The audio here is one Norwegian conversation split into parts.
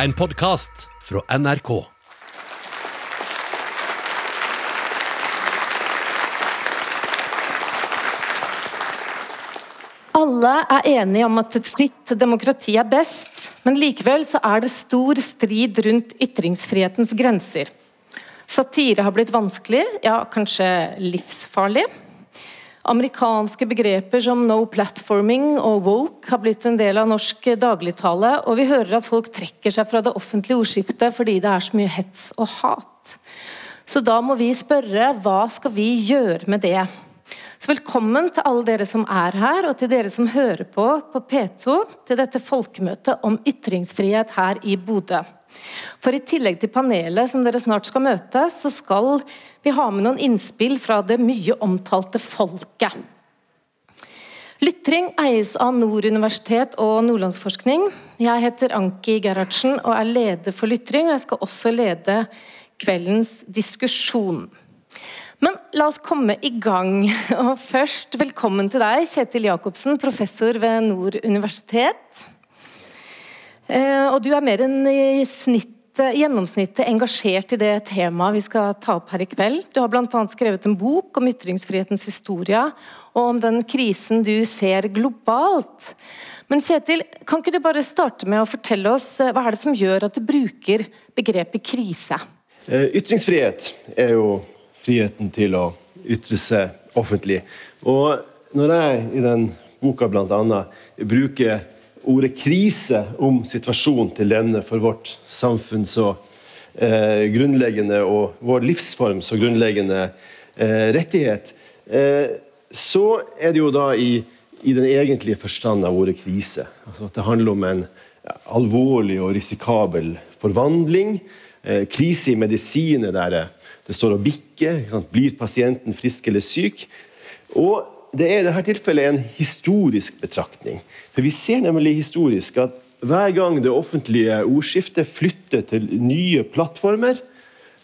En podkast fra NRK. Alle er enige om at et fritt demokrati er best, men likevel så er det stor strid rundt ytringsfrihetens grenser. Satire har blitt vanskelig, ja, kanskje livsfarlig. Amerikanske begreper som no platforming og woke har blitt en del av norsk dagligtale, og vi hører at folk trekker seg fra det offentlige ordskiftet fordi det er så mye hets og hat. Så da må vi spørre hva skal vi gjøre med det? Så velkommen til alle dere som er her, og til dere som hører på på P2 til dette folkemøtet om ytringsfrihet her i Bodø. For i tillegg til panelet som dere snart skal møte, så skal vi ha med noen innspill fra det mye omtalte folket. Lytring eies av Nord universitet og Nordlandsforskning. Jeg heter Anki Gerhardsen og er leder for Lytring, og jeg skal også lede kveldens diskusjon. Men la oss komme i gang. Og først, velkommen til deg, Kjetil Jacobsen, professor ved Nord universitet. Eh, og du er mer enn i snitt gjennomsnittet engasjert i det temaet vi skal ta opp her i kveld. Du har bl.a. skrevet en bok om ytringsfrihetens historie, og om den krisen du ser globalt. Men Kjetil, kan ikke du bare starte med å fortelle oss eh, hva er det som gjør at du bruker begrepet krise? Eh, ytringsfrihet er jo friheten til å ytre seg offentlig. Og når jeg i den boka bl.a. bruker ordet krise om situasjonen til denne for vårt samfunn så eh, grunnleggende og vår livsform så grunnleggende eh, rettighet, eh, så er det jo da i, i den egentlige forstand av ordet krise. Altså at det handler om en alvorlig og risikabel forvandling. Eh, krise i medisiner der det det står og bikker. Blir pasienten frisk eller syk? Og Det er i dette tilfellet en historisk betraktning. For Vi ser nemlig historisk at hver gang det offentlige ordskiftet flytter til nye plattformer,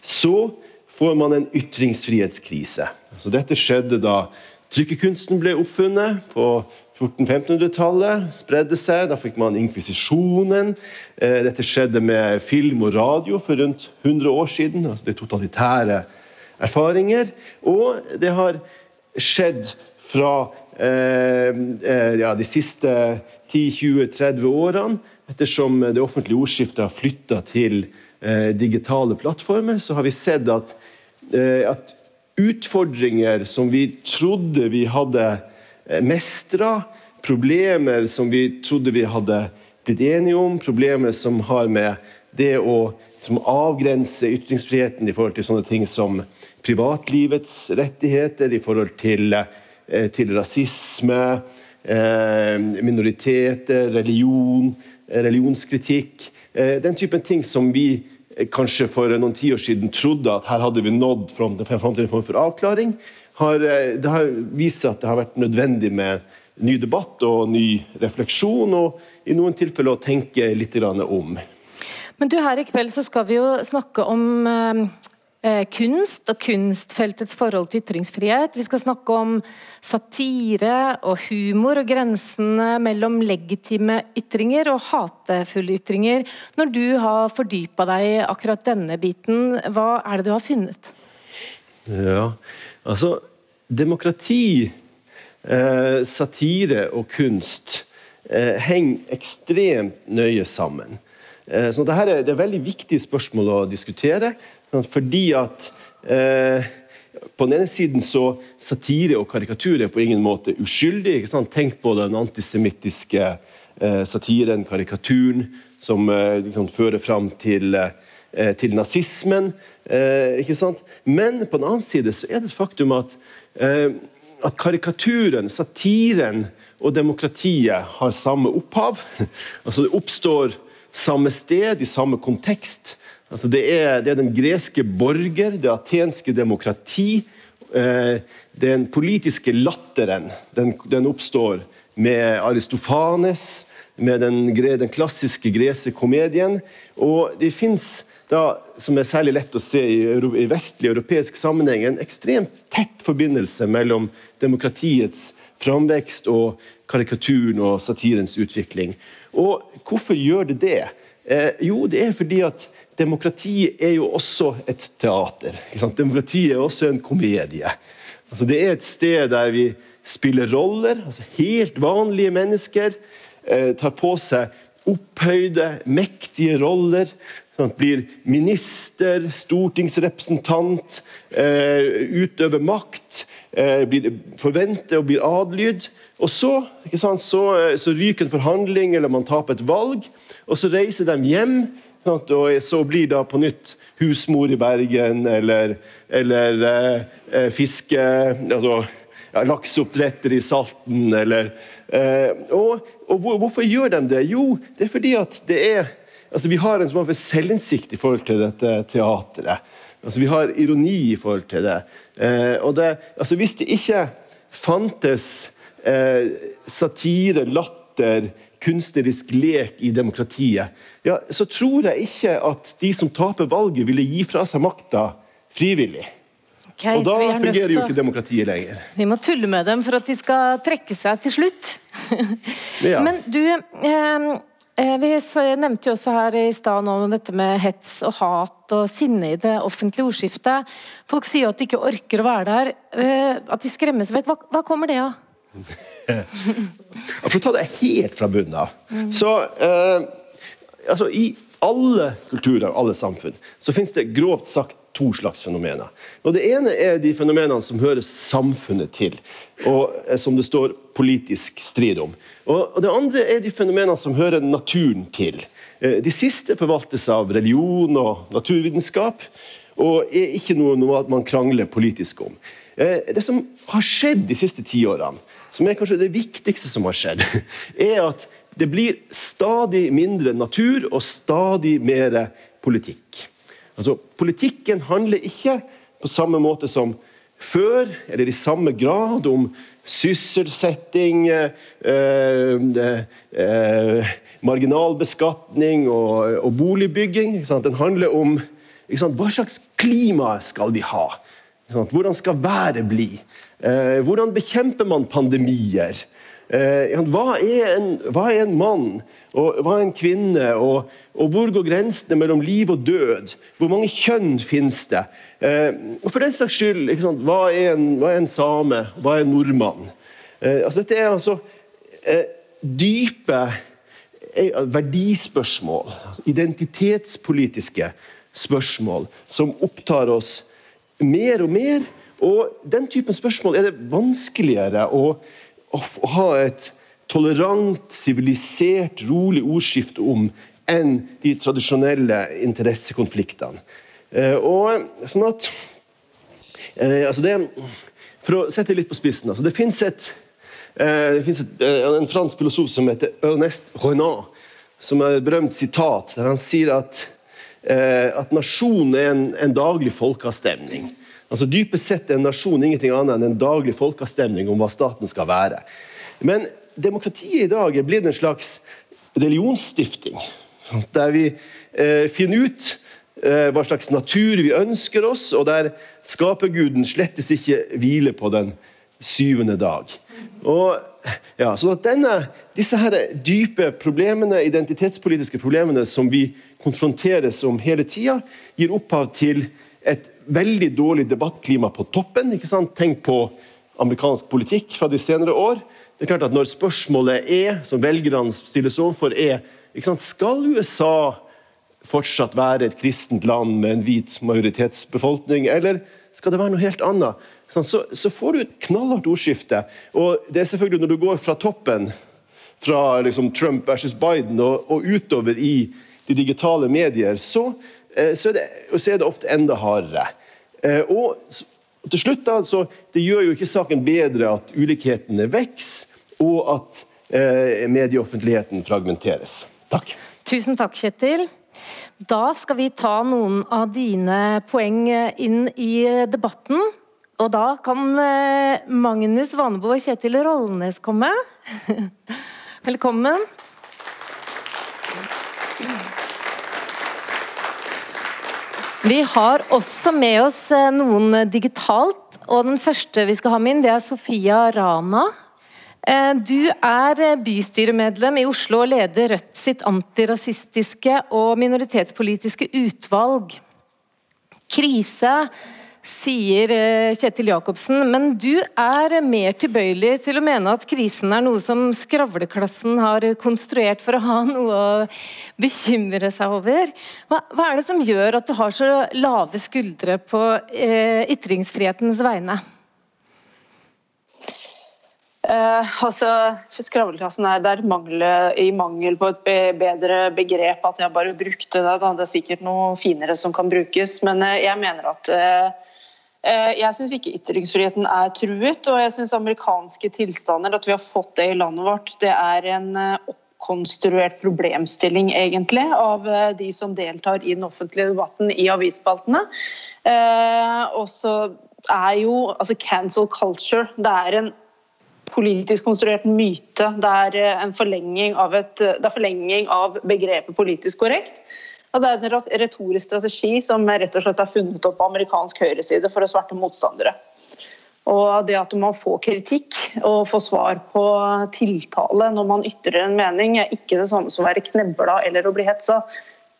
så får man en ytringsfrihetskrise. Så dette skjedde da trykkekunsten ble oppfunnet på 1400-1500-tallet. Spredde seg. Da fikk man inkvisisjonen. Eh, dette skjedde med film og radio for rundt 100 år siden. altså Det totalitære erfaringer. Og det har skjedd fra eh, eh ja, de siste 10-20-30 årene. Ettersom det offentlige ordskiftet har flytta til eh, digitale plattformer, så har vi sett at, at utfordringer som vi trodde vi hadde mestra, problemer som vi trodde vi hadde blitt enige om, problemer som har med det å avgrense ytringsfriheten i forhold til sånne ting som privatlivets rettigheter, i forhold til, til rasisme, eh, minoriteter, religion, eh, religionskritikk. Den typen ting som vi kanskje for noen tiår siden trodde at her hadde vi nådd fram til en form for avklaring. Har, det har vist seg at det har vært nødvendig med ny debatt og ny refleksjon, og i noen tilfeller å tenke litt om. Men du, Her i kveld så skal vi jo snakke om Eh, kunst og kunstfeltets forhold til ytringsfrihet. Vi skal snakke om satire og humor og grensene mellom legitime ytringer og hatefulle ytringer. Når du har fordypa deg i akkurat denne biten, hva er det du har funnet? Ja, altså Demokrati, eh, satire og kunst eh, henger ekstremt nøye sammen. Eh, så dette er, det er veldig viktige spørsmål å diskutere. Fordi at eh, på den ene siden så satire og karikatur er på ingen måte uskyldig. Tenk på den antisemittiske eh, satiren, karikaturen, som eh, kan føre fram til, eh, til nazismen. Eh, Men på den annen side så er det et faktum at, eh, at karikaturen, satiren og demokratiet har samme opphav. altså Det oppstår samme sted, i samme kontekst. Altså det, er, det, er, den greske borger, det atenske demokrati. Eh, den politiske latteren den, den, oppstår med Aristofanes, med den, den klassiske greske komedien. Og det fins som er særlig lett å se i, i vestlig europeisk sammenheng, en ekstremt tett forbindelse mellom demokratiets framvekst og karikaturen og satirens utvikling. Og hvorfor gjør det det? Eh, jo, det er fordi at demokrati er jo også et teater. Demokrati er også en komedie. Altså, det er et sted der vi spiller roller. altså Helt vanlige mennesker eh, tar på seg opphøyde, mektige roller. Sånn blir minister, stortingsrepresentant, eh, utøver makt, eh, blir, forventer og blir adlyd. Og så, sant, så, eh, så ryker en forhandling, eller man taper et valg, og så reiser de hjem. Sant, og så blir da på nytt husmor i Bergen, eller, eller eh, eh fiske altså, ja, lakseoppdretter i Salten, eller eh, og, og, hvorfor gjør de det? Jo, det er fordi at det er altså Vi har en sånn selvinnsikt i forhold til dette teatret. Altså, vi har ironi i forhold til det. Eh, og det altså, hvis det ikke fantes satire, latter, kunstnerisk lek i demokratiet, ja, så tror jeg ikke at de som taper valget, ville gi fra seg makta frivillig. Okay, og da fungerer jo ikke demokratiet lenger. Vi må tulle med dem for at de skal trekke seg til slutt. ja. Men du, eh, eh vi nevnte jo også her i stad om dette med hets og hat og sinne i det offentlige ordskiftet. Folk sier at de ikke orker å være der, eh, at de skremmes vekk. Hva, hva kommer det av? For å ta det helt fra bunnen av, så eh, altså, I alle kulturer og alle samfunn så finnes det grovt sagt to slags fenomener. Og Det ene er de fenomenene som hører samfunnet til, og eh, som det står politisk strid om. Og Det andre er de fenomenene som hører naturen til. Eh, de siste forvaltes av religion og naturvitenskap, og er ikke noe, noe man krangler politisk om. Eh, det som har skjedd de siste tiårene, som er kanskje det viktigste som har skjedd, er at det blir stadig mindre natur og stadig mer politikk. Altså, Politikken handler ikke på samme måte som før, eller i samme grad, om sysselsetting, eh, eh, eh, marginalbeskatning og, og boligbygging. Den handler om hva slags klima skal vi ha? Hvordan skal været bli? Eh, hvordan bekjemper man pandemier? Eh, hva er en, hva er en mann? Og hva er en kvinne? Og, og, hvor går grensene mellom liv og død? Hvor mange kjønn finnes det? Eh, og for den saks skyld, hva er, en, hva, er en, same? Hva er en nordmann? Altså, dette er altså dype verdispørsmål, identitetspolitiske spørsmål, som opptar oss mer og mer. Og den typen spørsmål er det vanskeligere å å ha et tolerant, sivilisert, rolig ordskifte om enn de tradisjonelle interessekonfliktene. Eh, og sånn at eh, altså det, For å sette det litt på spissen altså Det fins eh, en fransk filosof som heter Ernest Renat, som har et berømt sitat der han sier at, at nasjonen er en, en daglig folkeavstemning. Altså Dypest sett er en nasjon ingenting annet enn en daglig folkeavstemning om hva staten skal være. Men demokratiet i dag er blitt en slags religionsstifting. Der vi eh, finner ut eh, hva slags natur vi ønsker oss, og der skaperguden slettes ikke hviler på den syvende dag. Og ja, så at denne, Disse her dype problemene, identitetspolitiske problemene som vi konfronteres om hele tida, gir opphav til et veldig dårlig debattklima på toppen. ikke sant? Tenk på amerikansk politikk fra de senere år. Det er klart at Når spørsmålet er, som velgerne stilles overfor, er ikke sant? skal USA fortsatt være et kristent land med en hvit majoritetsbefolkning, eller skal det være noe helt annet? Så, så får du et knallhardt ordskifte. Og det er selvfølgelig Når du går fra toppen, fra liksom Trump versus Biden, og, og utover i de digitale medier, så Eh, så er, det, så er det ofte enda hardere. Eh, og til slutt da, så Det gjør jo ikke saken bedre at ulikhetene vokser, og at eh, medieoffentligheten fragmenteres. Takk. Tusen takk, Kjetil. Da skal vi ta noen av dine poeng inn i debatten. Og da kan Magnus Vanebo og Kjetil Rollnes komme. Velkommen. Vi har også med oss eh, noen digitalt. og Den første vi skal ha med inn, det er Sofia Rana. Eh, du er bystyremedlem i Oslo og leder Rødt sitt antirasistiske og minoritetspolitiske utvalg. Krise sier eh, Kjetil Jacobsen, men du er mer tilbøyelig til å mene at krisen er noe som skravleklassen har konstruert for å ha noe å bekymre seg over. Hva, hva er det som gjør at du har så lave skuldre på eh, ytringsfrihetens vegne? Eh, altså, Skravleklassen er der mangel, i mangel på et be bedre begrep at jeg bare brukte det. Det er sikkert noe finere som kan brukes, men uh, jeg mener at Eh, jeg syns ikke ytringsfriheten er truet, og jeg syns amerikanske tilstander, at vi har fått det i landet vårt, det er en eh, oppkonstruert problemstilling, egentlig, av eh, de som deltar i den offentlige debatten i avisspaltene. Og så er jo altså cancel culture det er en politisk konstruert myte. Det er en forlenging av, et, det er forlenging av begrepet politisk korrekt. Ja, det er en retorisk strategi som rett og slett er funnet opp på amerikansk høyreside for å svarte motstandere. Og det at man får kritikk og får svar på tiltale når man ytrer en mening, er ikke det samme som å være knebla eller å bli hetsa.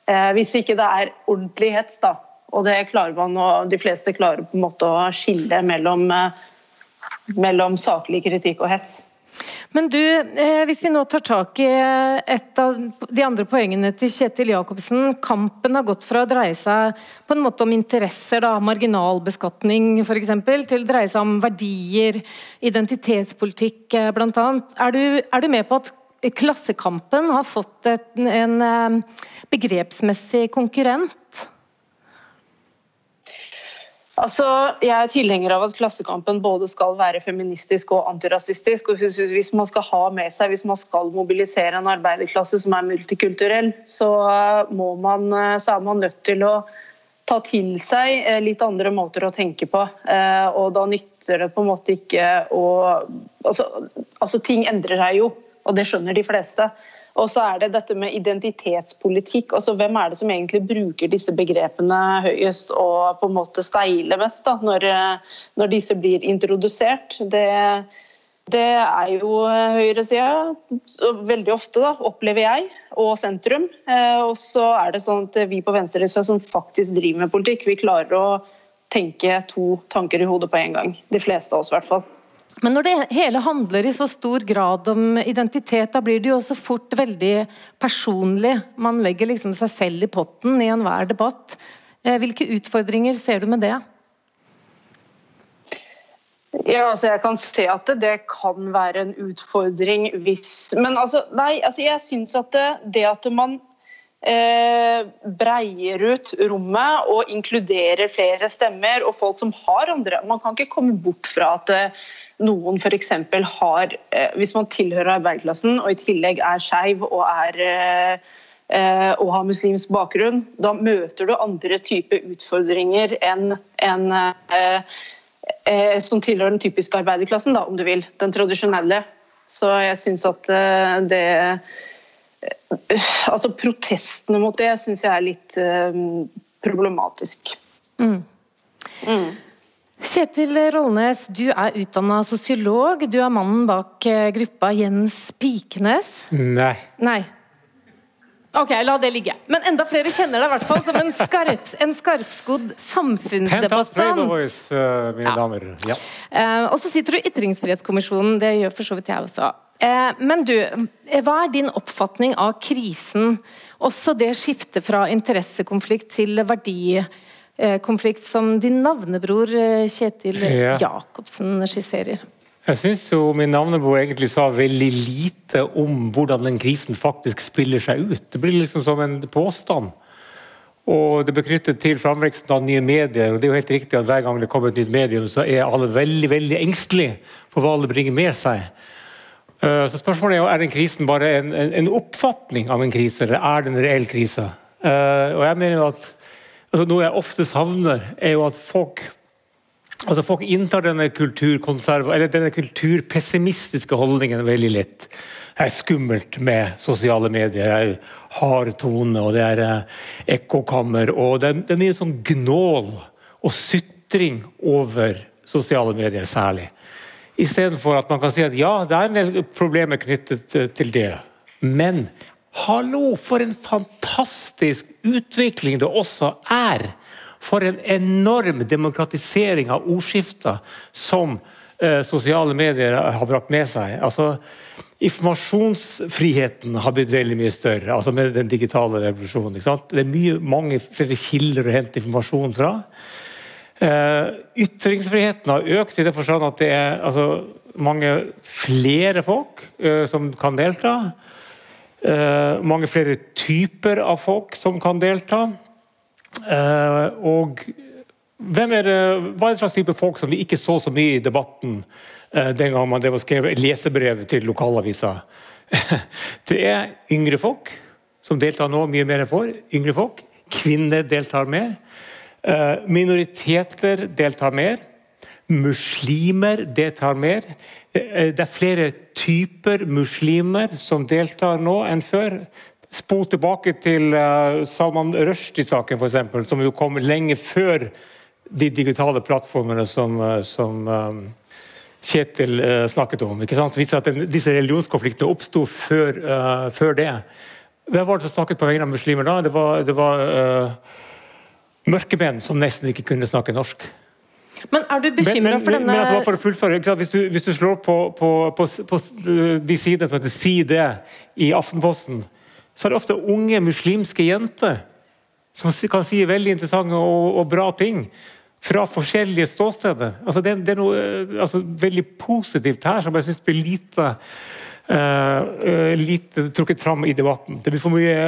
Eh, hvis ikke det er ordentlig hets, da. Og det klarer man, og de fleste klarer på en måte å skille mellom, eh, mellom saklig kritikk og hets. Men du, eh, hvis vi nå tar tak i eh, et av de andre poengene til Kjetil Jacobsen. Kampen har gått fra å dreie seg på en måte om interesser, da, marginalbeskatning f.eks., til å dreie seg om verdier, identitetspolitikk eh, bl.a. Er, er du med på at Klassekampen har fått en begrepsmessig konkurrent? Altså, jeg er tilhenger av at Klassekampen både skal være feministisk og antirasistisk. og Hvis man skal ha med seg, hvis man skal mobilisere en arbeiderklasse som er multikulturell, så, må man, så er man nødt til å ta til seg eh, litt andre måter å tenke på. Eh, og da nytter det på en måte ikke å altså, altså ting endrer seg jo, og det skjønner de fleste. Og så er det dette med identitetspolitikk. altså Hvem er det som egentlig bruker disse begrepene høyest og på en måte steiler mest da, når, når disse blir introdusert? Det, det er jo høyresida veldig ofte, da, opplever jeg, og sentrum. Eh, og så er det sånn at vi på venstresida som faktisk driver med politikk, vi klarer å tenke to tanker i hodet på en gang. De fleste av oss, i hvert fall. Men når det hele handler i så stor grad om identitet, da blir det jo også fort veldig personlig. Man legger liksom seg selv i potten i enhver debatt. Eh, hvilke utfordringer ser du med det? Ja, altså Jeg kan se at det, det kan være en utfordring hvis Men altså, nei, altså jeg syns at det, det at man eh, breier ut rommet og inkluderer flere stemmer og folk som har andre Man kan ikke komme bort fra at eh, noen f.eks. har eh, Hvis man tilhører arbeiderklassen og i tillegg er skeiv og, eh, eh, og har muslimsk bakgrunn, da møter du andre typer utfordringer enn en, som tilhører den typiske arbeiderklassen, da, om du vil. Den tradisjonelle. Så jeg syns at det Altså protestene mot det syns jeg er litt problematisk. Mm. Mm. Kjetil Rollnes, du er utdanna sosiolog. Du er mannen bak eh, gruppa Jens Pikenes. Nei. Nei. Ok, la det ligge. Men enda flere kjenner deg i hvert fall som en, skarp, en skarpskodd samfunnsdebattant. Uh, mine ja. damer. Ja. Uh, og så sitter du i Ytringsfrihetskommisjonen, det gjør for så vidt jeg også. Uh, men du, hva er din oppfatning av krisen? Også det skiftet fra interessekonflikt til verdi Eh, konflikt som din navnebror eh, Kjetil ja. Jacobsen skisserer. Jeg syns jo min navnebror egentlig sa veldig lite om hvordan den krisen faktisk spiller seg ut. Det blir liksom som en påstand. Og det ble knyttet til framveksten av nye medier. og det er jo helt riktig at Hver gang det kommer et nytt medium, så er alle veldig veldig engstelige for hva det bringer med seg. Eh, så spørsmålet er jo, er den krisen bare en, en, en oppfatning av en krise, eller er det en reell krise? Og jeg mener jo at altså Noe jeg ofte savner, er jo at folk altså folk inntar denne, denne kulturpessimistiske holdningen veldig lett. Det er skummelt med sosiale medier. Det er hard tone, og det er eh, ekkokammer. og det er, det er mye sånn gnål og sytring over sosiale medier, særlig. Istedenfor at man kan si at ja, det er en del problemer knyttet til det. Men hallo, for en fantastisk utvikling det også er! For en enorm demokratisering av ordskifter som eh, sosiale medier har brakt med seg. Altså, Informasjonsfriheten har blitt veldig mye større altså med den digitale revolusjonen. Det er mye, mange flere kilder å hente informasjon fra. Eh, ytringsfriheten har økt i det forstand at det er altså, mange flere folk eh, som kan delta. Uh, mange flere typer av folk som kan delta. og hvem er det, hva er det slags type folk som vi ikke så så mye i debatten den gang man skrev lesebrev til lokalaviser? det er yngre folk som deltar nå mye mer enn for. Yngre folk. Kvinner deltar mer. Eh, minoriteter deltar mer. Muslimer deltar mer. Eh, det er flere typer muslimer som deltar nå enn før. Spol tilbake til uh, Salman Rushdie-saken, f.eks., som jo kom lenge før de digitale plattformene som, som um, Kjetil uh, snakket om. ikke sant? Viser at den, disse religionskonfliktene oppsto før, uh, før, det. Hvem var det som snakket på vegne av muslimer da? Det var, det var mørke som nesten ikke kunne snakke norsk. Men er du bekymra for denne men, altså, for fullføre, hvis du, hvis, du, slår på, på, på, på de sidene som heter Si det i Aftenposten, så er det ofte unge muslimske jenter som kan si veldig interessante og, og bra ting fra forskjellige ståsteder. Altså, det, det, er noe altså, veldig positivt her som jeg syns blir lite, uh, lite trukket fram i debatten. Det blir for mye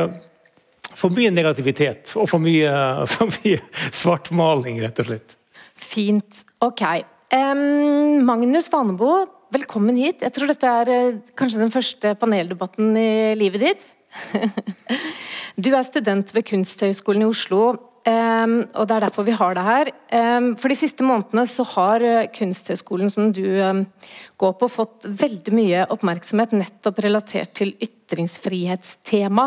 for mye negativitet og for mye, for mye svartmaling, rett og slett. Fint. Ok. Um, Magnus Vanebo, velkommen hit. Jeg tror dette er uh, kanskje den første paneldebatten i livet ditt. du er student ved Kunsthøgskolen i Oslo Um, og Det er derfor vi har det her. Um, for De siste månedene så har uh, Kunsthøgskolen som du um, går på, fått veldig mye oppmerksomhet nettopp relatert til ytringsfrihetstema.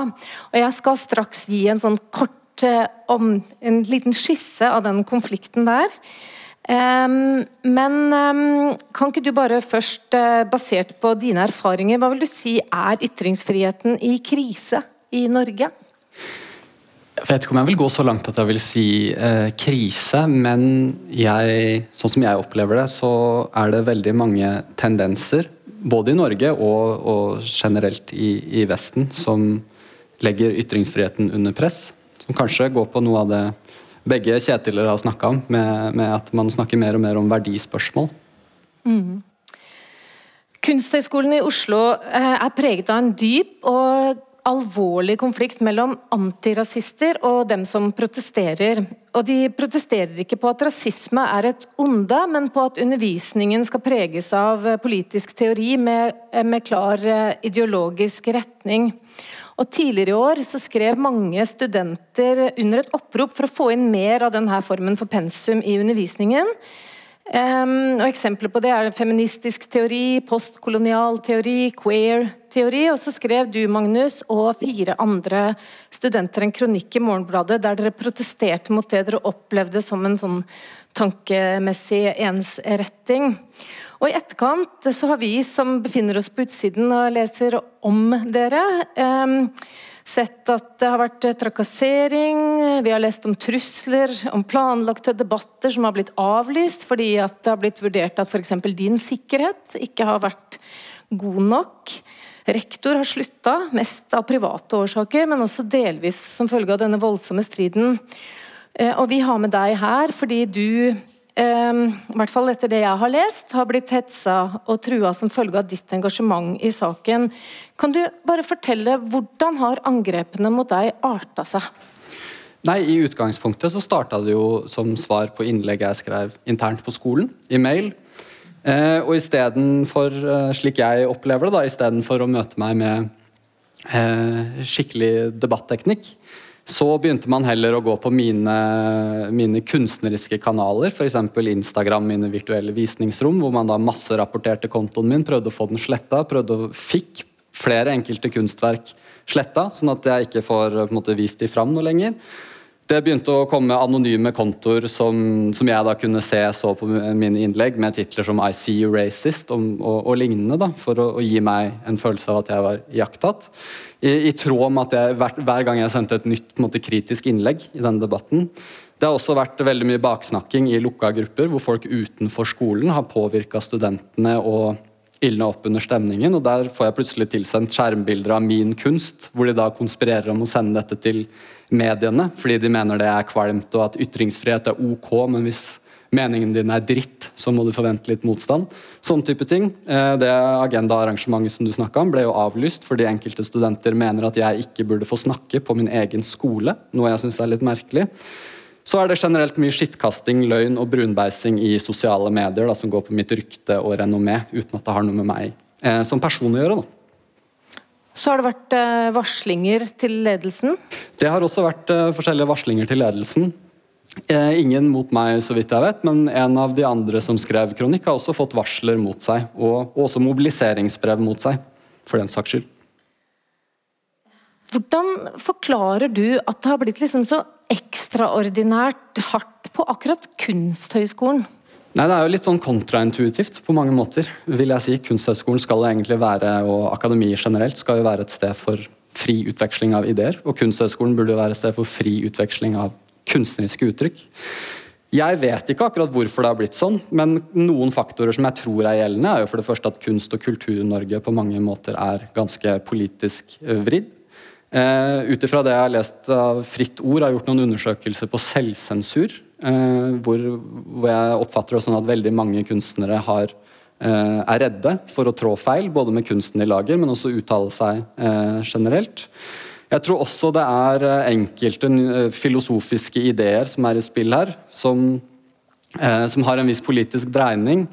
Og Jeg skal straks gi en sånn kort uh, om en liten skisse av den konflikten der. Men kan ikke du bare først, uh, basert på dine erfaringer, hva vil du si er ytringsfriheten i krise i Norge? Jeg vet ikke om jeg vil gå så langt at jeg vil si uh, krise, men jeg, sånn som jeg opplever det, så er det veldig mange tendenser, både i Norge og, og generelt i, i, Vesten, som legger ytringsfriheten under press. Som kanskje går på noe av det begge Kjetiler har snakka om, med, med, at man snakker mer og mer om verdispørsmål. Mm. Kunsthøgskolen i Oslo eh, er preget av en dyp og alvorlig konflikt mellom antirasister og dem som protesterer. Og de protesterer ikke på at rasisme er et onde, men på at undervisningen skal preges av politisk teori med, med klar eh, ideologisk retning. Og Tidligere i år så skrev mange studenter under et opprop for å få inn mer av denne formen for pensum i undervisningen. Um, og Eksempler på det er feministisk teori, postkolonial teori, queer-teori. Og så skrev du, Magnus, og fire andre studenter en kronikk i Morgenbladet der dere protesterte mot det dere opplevde som en sånn tankemessig ensretting. Og I etterkant så har vi som befinner oss på utsiden og leser om dere, um, sett at det har vært trakassering, vi har lest om trusler, om planlagte debatter som har blitt avlyst fordi at det har blitt vurdert at f.eks. din sikkerhet ikke har vært god nok. Rektor har slutta, mest av private årsaker, men også delvis som følge av denne voldsomme striden. Eh, og vi har med deg her fordi du Ehm, i hvert fall etter det jeg har lest, har blitt hetsa og trua som følge av ditt engasjement i saken. Kan du bare fortelle hvordan har angrepene mot deg arta seg? Nei, I utgangspunktet så starta det jo som svar på innlegg jeg skrev internt på skolen, i mail. Eh, og istedenfor, eh, slik jeg opplever det, da, istedenfor å møte meg med eh, skikkelig debatteknikk, så begynte man heller å gå på mine, mine kunstneriske kanaler, f.eks. Instagram, mine virtuelle visningsrom, hvor man da masserapporterte kontoen min, prøvde å få den sletta, prøvde å fikk flere enkelte kunstverk sletta, sånn at jeg ikke får måte, vist de fram noe lenger. Det begynte å komme anonyme kontoer som, som, jeg da kunne se så på mine innlegg, med titler som 'I see you racist' og, og, og lignende, da, for å, å, gi meg en følelse av at jeg var iakttatt. I, I, tråd med at jeg hver, hver, gang jeg sendte et nytt måte, kritisk innlegg i denne debatten. Det har også vært veldig mye baksnakking i lukka grupper, hvor folk utenfor skolen har påvirka studentene og ildne opp under stemningen. og Der får jeg plutselig tilsendt skjermbilder av min kunst, hvor de da konspirerer om å sende dette til mediene, fordi de mener det er kvalmt og at ytringsfrihet er ok, men hvis meningen din er dritt, så må du forvente litt motstand. Sånn type ting. Eh, det agendaarrangementet som du om, ble jo avlyst fordi enkelte studenter mener at jeg ikke burde få snakke på min egen skole, noe jeg syns er litt merkelig. Så er det generelt mye skittkasting, løgn og brunbeising i sosiale medier da, som går på mitt rykte og renommé, uten at det har noe med meg eh, som person å gjøre. Da. Så har det vært eh, varslinger til ledelsen? Det har også vært eh, forskjellige varslinger til ledelsen. Eh, ingen mot meg, så vidt jeg vet, men en av de andre som skrev kronikk, har også fått varsler mot seg. Og, og også mobiliseringsbrev mot seg, for den saks skyld. Hvordan forklarer du at det har blitt liksom så ekstraordinært hardt på akkurat Kunsthøgskolen? Nei, Det er jo litt sånn kontraintuitivt på mange måter. vil jeg si. Kunsthøgskolen skal egentlig være, og akademi generelt skal jo være et sted for fri utveksling av ideer. Og Kunsthøgskolen burde jo være et sted for fri utveksling av kunstneriske uttrykk. Jeg vet ikke akkurat hvorfor det har blitt sånn, men noen faktorer som jeg tror er gjeldende, er jo for det første at kunst- og kultur-Norge på mange måter er ganske politisk vridd. Uh, Ut ifra det jeg har lest av Fritt Ord, har gjort noen undersøkelser på selvsensur. Eh, hvor, hvor, jeg oppfatter det sånn at veldig mange kunstnere har, eh, er redde for å trå feil, både med kunsten i lager, men også uttale seg generelt. Jeg tror også det er enkelte filosofiske ideer som er i spill her, som, som har en viss politisk dreining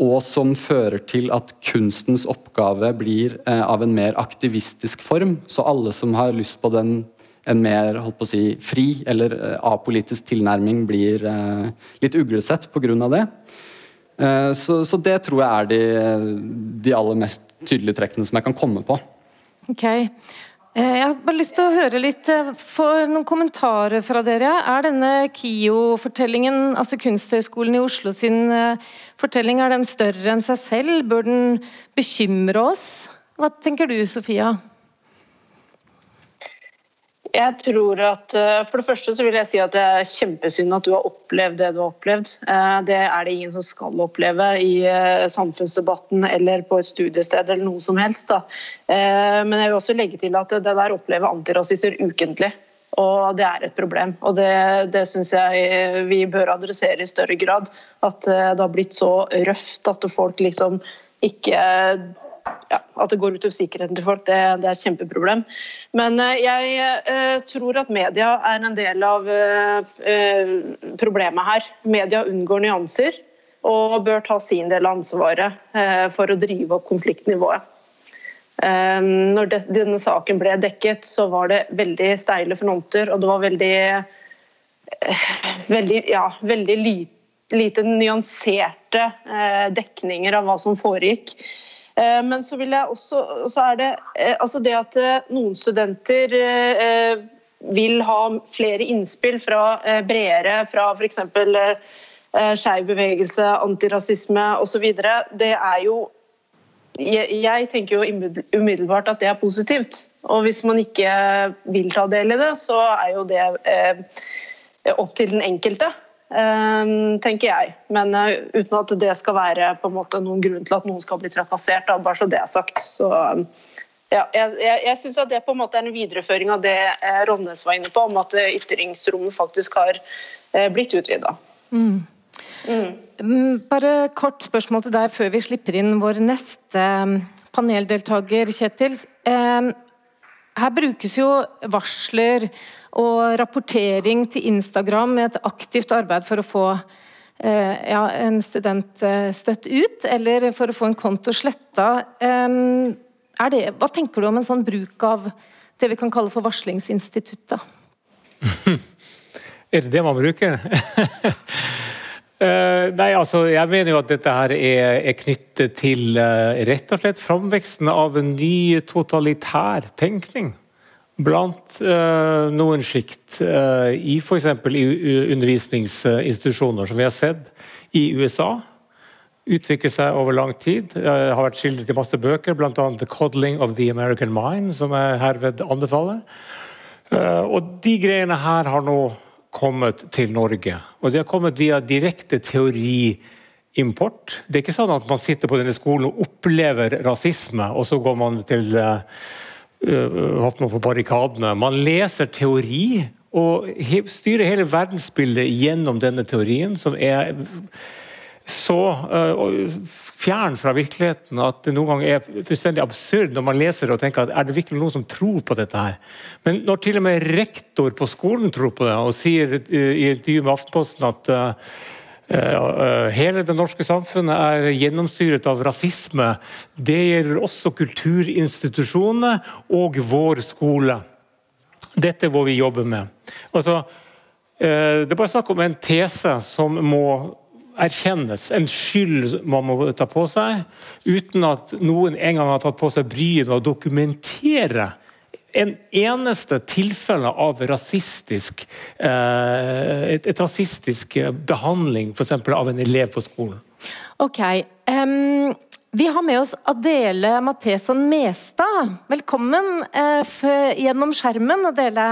og som fører til at kunstens oppgave blir eh, av en mer aktivistisk form. Så alle som har lyst på den, en mer holdt på å si, fri eller eh, apolitisk tilnærming, blir eh, litt uglesett pga. det. Eh, så, så, det tror jeg er de, de aller mest tydelige trekkene som jeg kan komme på. Okay. Eh, jeg har bare lyst til å høre litt, eh, få noen kommentarer fra dere. Er denne KIO-fortellingen, altså Kunsthøgskolen i Oslo sin eh, fortelling, er den større enn seg selv? Bør den bekymre oss? Hva tenker du, Sofia? Jeg tror at, eh, For det første så vil jeg si at det er kjempesynd at du har opplevd det du har opplevd. Eh, det er det ingen som skal oppleve i eh, samfunnsdebatten eller på et studiested eller noe som helst. Da. Men jeg vil også legge til at det der opplever antirasister ukentlig. Og det er et problem. Og det, det syns jeg vi bør adressere i større grad. At det har blitt så røft at folk liksom ikke ja, at det går utover sikkerheten til folk, det, det, er et kjempeproblem. Men uh, jeg uh, tror at media er en del av uh, problemet her. Media unngår nyanser og bør ta sin del av ansvaret for å drive opp konfliktnivået. Når det, denne saken ble dekket, så var det veldig steile fronter, og det var veldig, veldig, ja, veldig lite, lite nyanserte dekninger av hva som foregikk. Eh, men så vil jeg også så er det eh, altså det at eh, noen studenter vil ha flere innspill fra bredere, fra f.eks. skeiv bevegelse, antirasisme osv. Det er jo jeg tenker jo umiddelbart at det er positivt. Og hvis man ikke vil ta del i det, så er jo det opp til den enkelte. Ehm, tenker jeg. Men uh, uten at det skal være måte noen grunn til at noen skal bli trakassert. Da, bare så det er sagt. Så, um, ja, jeg jeg, syns det på en måte er en videreføring av det uh, Ronnes var inne på, om at uh, ytringsrommet faktisk har uh, blitt utvida. Mm. Mm. mm. Bare kort spørsmål til deg før vi slipper inn vår neste um, paneldeltaker, Kjetil. Her brukes jo varsler og rapportering til Instagram med et aktivt arbeid for å få eh, ja, en student eh, støtt ut, eller for å få en konto sletta. hva tenker du om en sånn bruk av det vi kan kalle for varslingsinstituttet? er det det man bruker? Uh, nei, altså, Jeg mener jo at dette her er, er knyttet til uh, rett og slett framveksten av en ny totalitær tenkning blant uh, noen sjikt uh, i f.eks. undervisningsinstitusjoner, som vi har sett i USA. Utvikle seg over lang tid. Jeg har vært skildret i masse bøker, bl.a. 'The Coddling of the American Mind', som jeg herved anbefaler. Og de greiene her har nå kommet til Norge. Og de har kommet via direkte teoriimport. Det er ikke sånn at man sitter på denne skolen og opplever rasisme, og så går man til uh, hopper man på barrikadene. Man leser teori og styrer hele verdensbildet gjennom denne teorien, som er så uh, fjern fra virkeligheten at det noen ganger er fullstendig absurd når man leser det og tenker at er det virkelig noen som tror på dette her? Men når til og med rektor på skolen tror på det og sier i intervju med Aftenposten at Hele det norske samfunnet er gjennomstyret av rasisme. Det gjelder også kulturinstitusjonene og vår skole. Dette er hva vi jobber med. Altså, det er bare snakk om en tese som må erkjennes, en skyld man må ta på seg, uten at noen en gang har tatt på seg bryet med å dokumentere en eneste tilfelle av rasistisk, eh, et, et, rasistisk behandling f.eks. av en elev på skolen. Ok. Um, vi har med oss Adele Matheson Mestad. Velkommen uh, gjennom skjermen, Adele.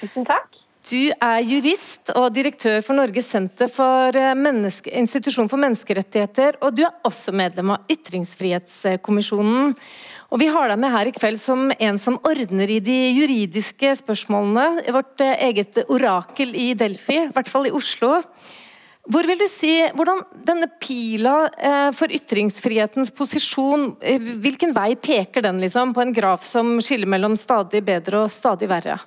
Tusen takk. Du er jurist og direktør for Norges senter for menneske, institusjon for menneskerettigheter, og du er også medlem av Ytringsfrihetskommisjonen. Og Vi har deg med her i kveld som en som ordner i de juridiske spørsmålene. Vårt eh, eget orakel i Delfi, i hvert fall i Oslo. Hvor vil du si, Hvordan denne pila eh, for ytringsfrihetens posisjon, hvilken vei peker den liksom, på en graf som skiller mellom stadig bedre og stadig verre?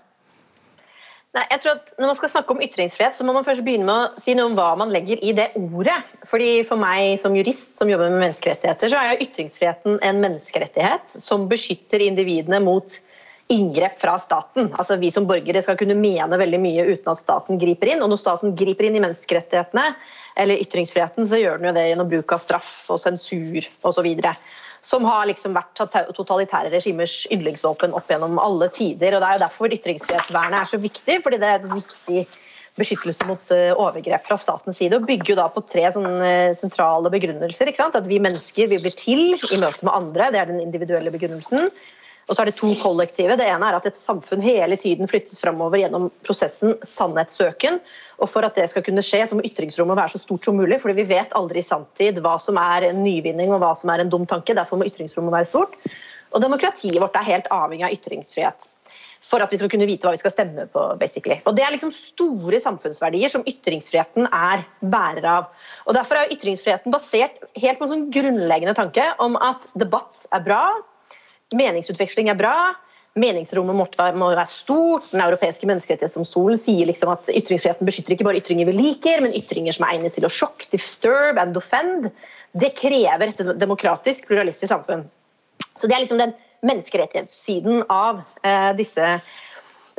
Nei, jeg tror at Når man skal snakke om ytringsfrihet, så må man først begynne med å si noe om hva man legger i det ordet. Fordi For meg som jurist som jobber med menneskerettigheter, så er ytringsfriheten en menneskerettighet som beskytter individene mot inngrep fra staten. Altså Vi som borgere skal kunne mene veldig mye uten at staten griper inn. Og når staten griper inn i menneskerettighetene eller ytringsfriheten, så gjør den jo det gjennom bruk av straff og sensur osv som har liksom vært totalitære regimers yndlingsvåpen opp gjennom alle tider. og Det er jo derfor ytringsfrihetsvernet er så viktig, fordi det er et viktig beskyttelse mot eh, overgrep fra statens side. og Bygger jo da på tre sånne eh, sentrale begrunnelser. At vi mennesker vi blir til i møte med andre, det er den individuelle begrunnelsen. Og så er det to kollektive. Det ene er at et samfunn hele tiden flyttes framover gjennom prosessen sannhetssøken. Og For at det skal kunne skje, så må ytringsrommet være så stort som mulig. fordi Vi vet aldri i sanntid hva som er en nyvinning og hva som er en dum tanke. Derfor må ytringsrommet være stort. Og Demokratiet vårt er helt avhengig av ytringsfrihet for at vi skal kunne vite hva vi skal stemme på. basically. Og Det er liksom store samfunnsverdier som ytringsfriheten er bærer av. Og Derfor er ytringsfriheten basert helt på en sånn grunnleggende tanke om at debatt er bra, meningsutveksling er bra. Meningsrommet må være stort. Den europeiske menneskerettighetsdomstolen sier liksom at ytringsfriheten beskytter ikke bare ytringer vi liker, men ytringer som er egnet til å sjokke, disturb and offend. Det krever et demokratisk, pluralistisk samfunn. Så Det er liksom den menneskerettighetssiden av eh, disse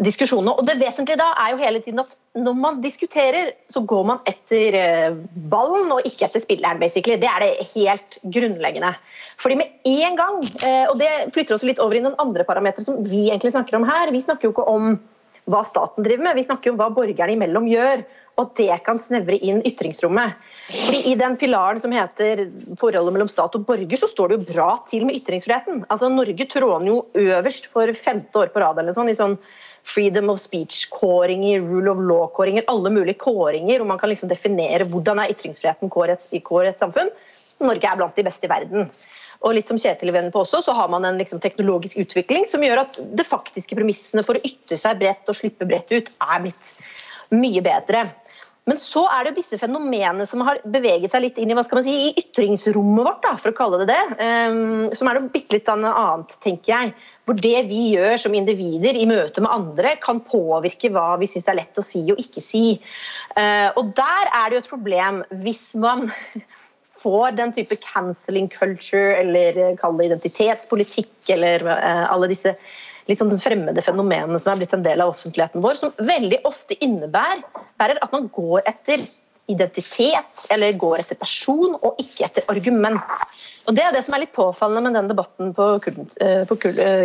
diskusjonene. Og Det vesentlige da er jo hele tiden at når man diskuterer, så går man etter eh, ballen og ikke etter spilleren. basically. Det er det helt grunnleggende. Fordi med en gang, eh, og Det flytter oss litt over i den andre parameteren som vi egentlig snakker om her. Vi snakker jo ikke om hva staten driver med, vi snakker om hva borgerne imellom gjør. Og det kan snevre inn ytringsrommet. Fordi I den pilaren som heter forholdet mellom stat og borger, så står det jo bra til med ytringsfriheten. Altså Norge tråner jo øverst for femte år på rad eller sånn, i sånn freedom of speech-kåringer, rule of law-kåringer, alle mulige kåringer, hvor man kan liksom definere hvordan er ytringsfriheten i et samfunn. Norge er blant de beste i verden. Og litt som Kjetil er på også, så har man en liksom teknologisk utvikling som gjør at det faktiske premissene for å ytre seg bredt og slippe bredt ut er blitt mye bedre. Men så er det jo disse fenomenene som har beveget seg litt inn i hva skal man si, i ytringsrommet vårt, da, for å kalle det det. Um, som er noe bitte litt annet, tenker jeg. Hvor det vi gjør som individer i møte med andre, kan påvirke hva vi syns er lett å si og ikke si. Uh, og der er det jo et problem hvis man får den type cancelling culture, eller kall det identitetspolitikk, eller uh, alle disse litt sånn fremmede fenomenene som er blitt en del av offentligheten vår, som veldig ofte innebærer at man går etter identitet eller går etter person og ikke etter argument. Og Det er det som er litt påfallende med den debatten på, eh, på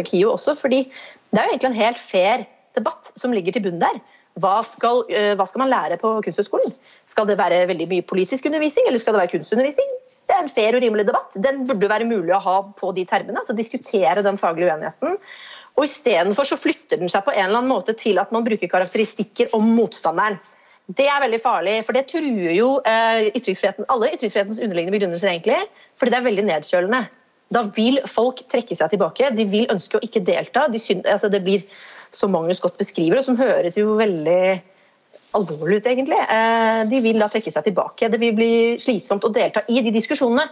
KIO også. fordi Det er jo egentlig en helt fair debatt som ligger til bunn der. Hva skal, uh, hva skal man lære på Kunsthøgskolen? Skal det være veldig mye politisk undervisning, eller skal det være kunstundervisning? Det er en fair og rimelig debatt. Den burde være mulig å ha på de termene. altså Diskutere den faglige uenigheten. Og Istedenfor så flytter den seg på en eller annen måte til at man bruker karakteristikker om motstanderen. Det er veldig farlig, for det truer jo eh, ytringsfriheten, alle ytringsfrihetens underliggende begrunnelser, egentlig, fordi det er veldig nedkjølende. Da vil folk trekke seg tilbake, de vil ønske å ikke delta. De synes, altså det blir, som Magnus godt beskriver, og som høres jo veldig alvorlig ut, egentlig. Eh, de vil da trekke seg tilbake. Det vil bli slitsomt å delta i de diskusjonene.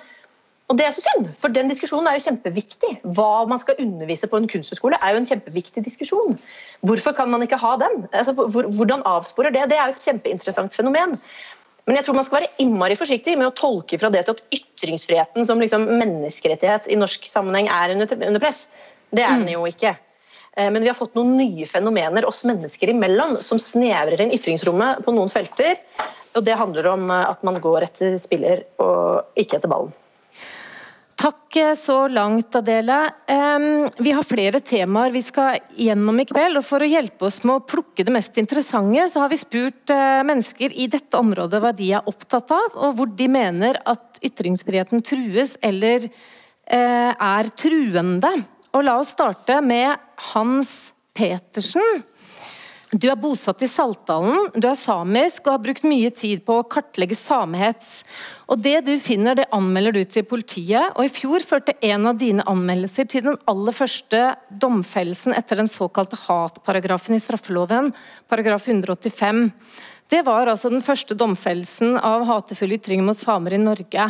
Og det er så synd, for den diskusjonen er jo kjempeviktig. Hva man skal undervise på en kunsthøgskole er jo en kjempeviktig diskusjon. Hvorfor kan man ikke ha den? Altså, hvordan avsporer det? Det er jo et kjempeinteressant fenomen. Men jeg tror man skal være innmari forsiktig med å tolke fra det til at ytringsfriheten som liksom menneskerettighet i norsk sammenheng er under press. Det er den mm. jo ikke. Eh, men vi har fått noen nye fenomener oss mennesker imellom som snevrer inn ytringsrommet på noen felter. Og det handler om at man går etter spiller og ikke etter ballen. Takk så langt, Adele. Vi har flere temaer vi skal gjennom i kveld. og For å hjelpe oss med å plukke det mest interessante, så har vi spurt eh, mennesker i dette området hva de er opptatt av, og hvor de mener at ytringsfriheten trues eller eh, er truende. Og La oss starte med Hans Petersen. Du er bosatt i Saltdalen, du er samisk og har brukt mye tid på å kartlegge samehets. Og Det du finner, det anmelder du til politiet, og i fjor førte en av dine anmeldelser til den aller første domfellelsen etter den såkalte hatparagrafen i straffeloven, paragraf 185. Det var altså den første domfellelsen av hatefulle ytringer mot samer i Norge.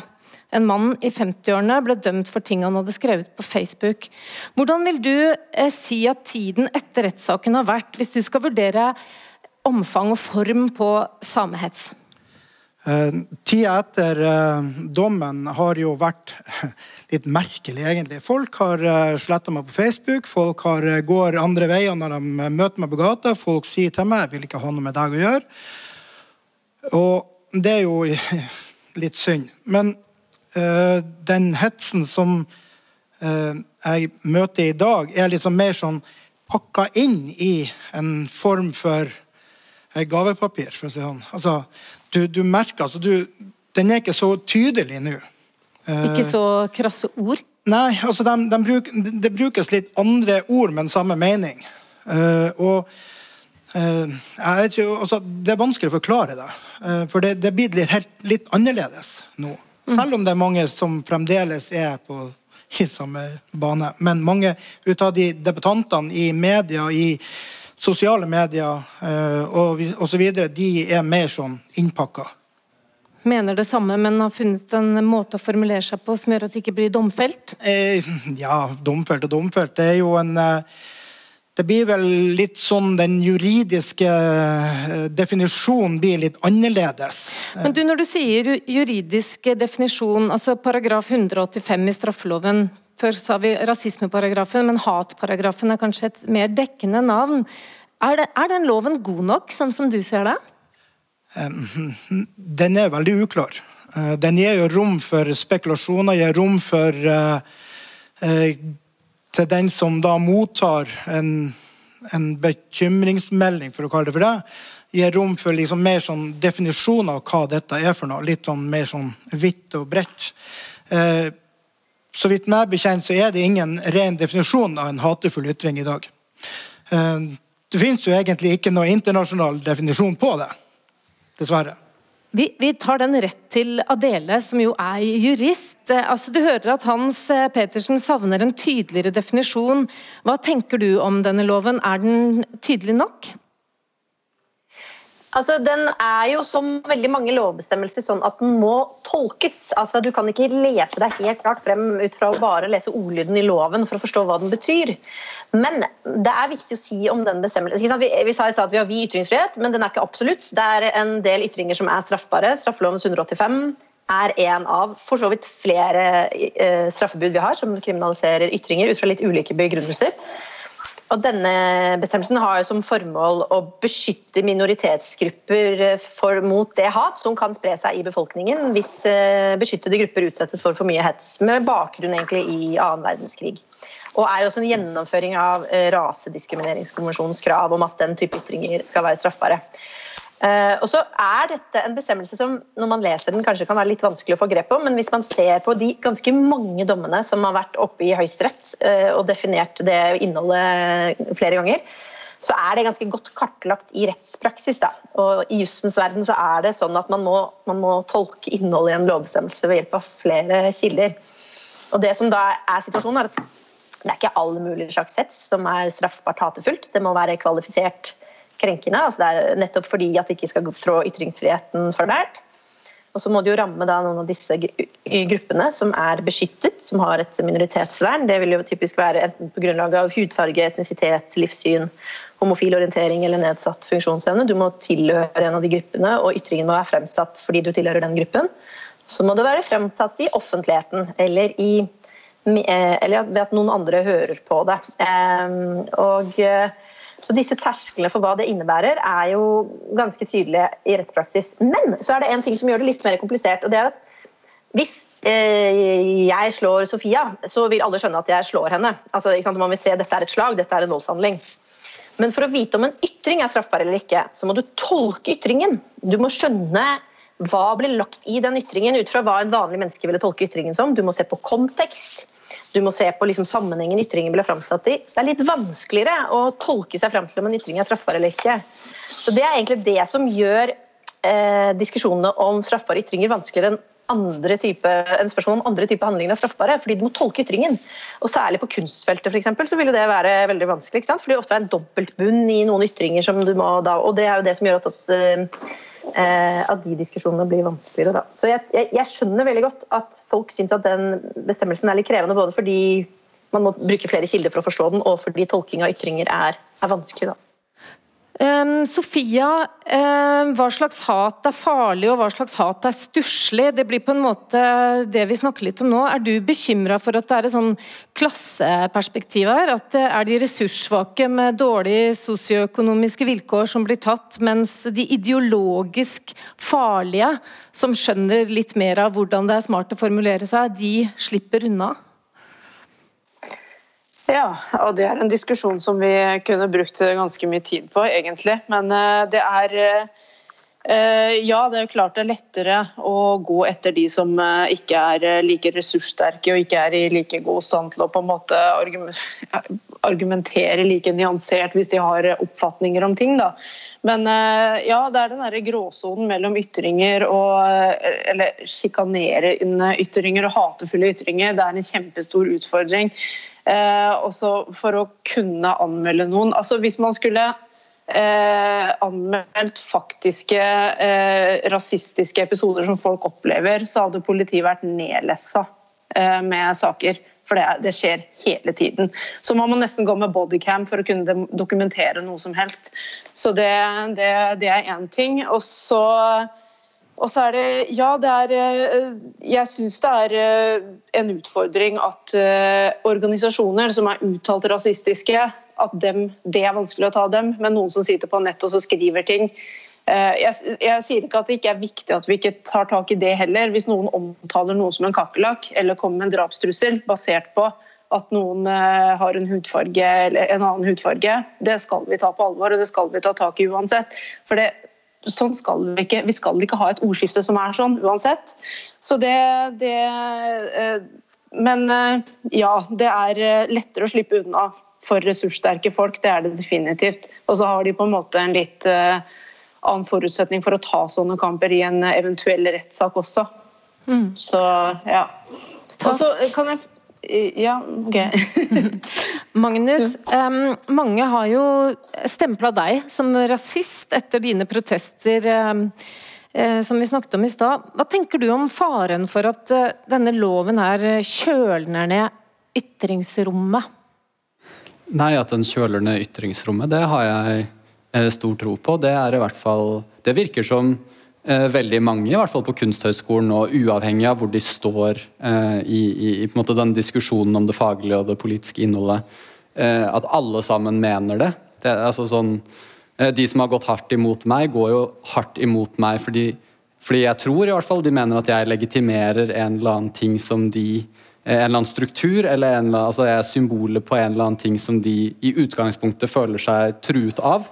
En mann i 50-årene ble dømt for ting han hadde skrevet på Facebook. Hvordan vil du eh, si at tiden etter rettssaken har vært, hvis du skal vurdere omfang og form på samehets? Eh, tida etter eh, dommen har jo vært litt merkelig, egentlig. Folk har uh, sletta meg på Facebook, folk har, uh, går andre veier når de møter meg på gata. Folk sier til meg 'jeg vil ikke ha noe med deg å gjøre'. Og det er jo litt synd. Men Eh, den hetsen som eh, jeg møter i dag, er liksom mer sånn pakka inn i en form for eh, gavepapir, for å si det sånn. Altså, du, du merker altså du, Den er ikke så tydelig nå. Ikke så krasse ord? Nei, altså de, de bruk, det brukes litt andre ord, men samme mening. Uh, og uh, ikke, altså, Det er vanskelig å forklare det, uh, for det, det blir litt, helt, litt annerledes nå. Selv om det er mange som fremdeles er på i samme bane. Men mange ut av de debattantene i media, i sosiale medier uh, og osv., de er mer sånn innpakka. Mener det samme, men har funnet en måte å formulere seg på som gjør at det ikke blir domfelt? Eh, ja, domfelt og domfelt. Det er jo en uh, det blir vel litt sånn den juridiske eh, definisjonen blir litt annerledes. Men du, Når du sier juridisk definisjon, altså paragraf 185 i straffeloven Før sa vi rasismeparagrafen, men hatparagrafen er kanskje et mer dekkende navn. Er, det, er den loven god nok, sånn som du ser det? Den er veldig uklar. Eh, den gir jo rom for spekulasjoner, gir rom for uh, til den som da mottar en, en, bekymringsmelding, for å kalle det for det, gir rom for liksom mer sånn definisjon av hva dette er for noe. Litt sånn mer sånn hvitt og bredt. Eh, så vidt meg bekjent så er det ingen ren definisjon av en hatefull ytring i dag. Eh, det fins jo egentlig ikke noe internasjonal definisjon på det. Dessverre. Vi, vi, tar den rett til Adele, som jo er jurist. Eh, altså, du hører at Hans eh, Petersen savner en tydeligere definisjon. Hva tenker du om denne loven? Er den tydelig nok? Altså, Den er jo som veldig mange lovbestemmelser sånn at den må tolkes. Altså, Du kan ikke lese deg helt klart frem ut fra å bare lese ordlyden i loven for å forstå hva den betyr. Men det er viktig å si om den bestemmelsen. Vi, vi sa i stad at vi har vid ytringsfrihet, men den er ikke absolutt. Det er en del ytringer som er straffbare. Straffelovens 185 er en av for så vidt flere eh, straffebud vi har som kriminaliserer ytringer ut fra litt ulike begrunnelser. Og denne bestemmelsen har som formål å beskytte minoritetsgrupper for, mot det hat som kan spre seg i befolkningen hvis uh, beskyttede grupper utsettes for for mye hets, med bakgrunn egentlig i annen verdenskrig. Og er også en gjennomføring av eh, rasediskrimineringskonvensjonens krav om at den type ytringer skal være straffbare. Uh, og så er dette en bestemmelse som når man leser den kanskje kan være litt vanskelig å få grep om, men hvis man ser på de ganske mange dommene som har vært oppe i Høyesterett uh, og definert det innholdet flere ganger, så er det ganske godt kartlagt i rettspraksis. Da. Og I jussens verden så er det sånn at man må, man må tolke innholdet i en lovbestemmelse ved hjelp av flere kilder. Og det som da er situasjonen er at Det er ikke alle mulige slags hets som er straffbart hatefullt. Det må være kvalifisert krenkende. altså det er Nettopp fordi at det ikke skal trå ytringsfriheten for nært. Og så må det jo ramme da noen av disse gruppene som er beskyttet, som har et minoritetsvern. Det vil jo typisk være enten på grunnlag av hudfarge, etnisitet, livssyn, homofil orientering eller nedsatt funksjonsevne. Du må tilhøre en av de gruppene, og ytringen må være fremsatt fordi du tilhører den gruppen. Så må det være fremtatt i offentligheten eller, i, eh, eller ved at noen andre hører på det. Ehm, og eh, så disse tersklene for hva det innebærer, er jo ganske tydelige i rettspraksis. Men så er det en ting som gjør det litt mer komplisert. og det er at Hvis eh, jeg slår Sofia, så vil alle skjønne at jeg slår henne. Altså, Man vil se dette er et slag, dette er en voldshandling. Men for å vite om en ytring er straffbar eller ikke, så må du tolke ytringen. Du må skjønne hva blir lagt i den ytringen ut fra hva en vanlig menneske ville tolke ytringen som. Du må se på kontekst. Du må se på liksom sammenhengen ytringen ble framsatt i. Så det er litt vanskeligere å tolke seg fram til om en ytring er straffbar eller ikke. Så Det er egentlig det som gjør eh, diskusjonene om straffbare ytringer vanskeligere enn andre type, en spørsmål om andre typer handlinger er straffbare, fordi du må tolke ytringen. Og Særlig på kunstfeltet for eksempel, så vil det være veldig vanskelig. ikke sant? Fordi det ofte er en dobbeltbunn i noen ytringer, som du må da, og det er jo det som gjør at, at eh, at de diskusjonene blir vanskeligere. Da. Så jeg, jeg, jeg, skjønner veldig godt at folk syns at den bestemmelsen er litt krevende, både fordi man må bruke flere kilder for å forstå den, og fordi tolking av ytringer er, er vanskelig. Da. Um, Sofia, um, hva slags hat er farlig og hva slags hat er stusslig? Det blir på en måte det vi snakker litt om nå. Er du bekymra for at det er et sånn klasseperspektiv her? At det er de ressurssvake med dårlige sosioøkonomiske vilkår som blir tatt, mens de ideologisk farlige, som skjønner litt mer av hvordan det er smart å formulere seg, de slipper unna? Ja, og det er en diskusjon som vi kunne brukt ganske mye tid på, egentlig. Men eh, det er eh, Ja, det er jo klart det er lettere å gå etter de som eh, ikke er like ressurssterke og ikke er i like god stand til å på en måte argumentere like nyansert hvis de har oppfatninger om ting. da. Men ja, det er den der gråsonen mellom ytringer og Eller sjikanerende ytringer og hatefulle ytringer. Det er en kjempestor utfordring. Eh, også for å kunne anmelde noen. Altså Hvis man skulle eh, anmeldt faktiske eh, rasistiske episoder som folk opplever, så hadde politiet vært nedlessa med saker. For det, det, skjer hele tiden. Så man må nesten gå med bodycam for å kunne dokumentere noe som helst. Så det, det, det er én ting. Og så og så er det Ja, det er eh, Jeg syns det er eh, en utfordring at eh, organisasjoner som er uttalt rasistiske, at dem, det er vanskelig å ta dem. Men noen som sitter på nett og skriver ting jeg, jeg, sier ikke at det ikke er viktig at vi ikke tar tak i det heller. Hvis noen omtaler noe som en kakerlakk eller kommer med en drapstrussel basert på at noen har en hudfarge eller en annen hudfarge, det skal vi ta på alvor og det skal vi ta tak i uansett. For det, sånn skal vi ikke. Vi skal ikke ha et ordskifte som er sånn, uansett. Så det, det eh, Men eh, ja, det er eh, lettere å slippe unna for ressurssterke folk. Det er det definitivt. Og så har de på en måte en litt annen forutsetning for å ta sånne kamper i en eventuell rettssak også. Mm. Så ja. Og så kan jeg ja, ok. Magnus, um, mange har jo stempla deg som rasist etter dine protester. Um, som vi snakket om i stad. Hva tenker du om faren for at uh, denne loven her kjølner ned ytringsrommet? Nei, at den kjøler ned ytringsrommet, det har jeg uh, stor tro på. Det er i hvert fall Det virker som eh, veldig mange, i hvert fall på Kunsthøgskolen, og uavhengig av hvor de står eh, i, i, i den diskusjonen om det faglige og det politiske innholdet, eh, at alle sammen mener det. det altså sånn, eh, de som har gått hardt imot meg, går jo hardt imot meg fordi, fordi, jeg tror i hvert fall de mener at jeg legitimerer en eller annen ting som de en eller annen struktur, eller en, altså er symbolet på en eller annen ting som de i utgangspunktet føler seg truet av.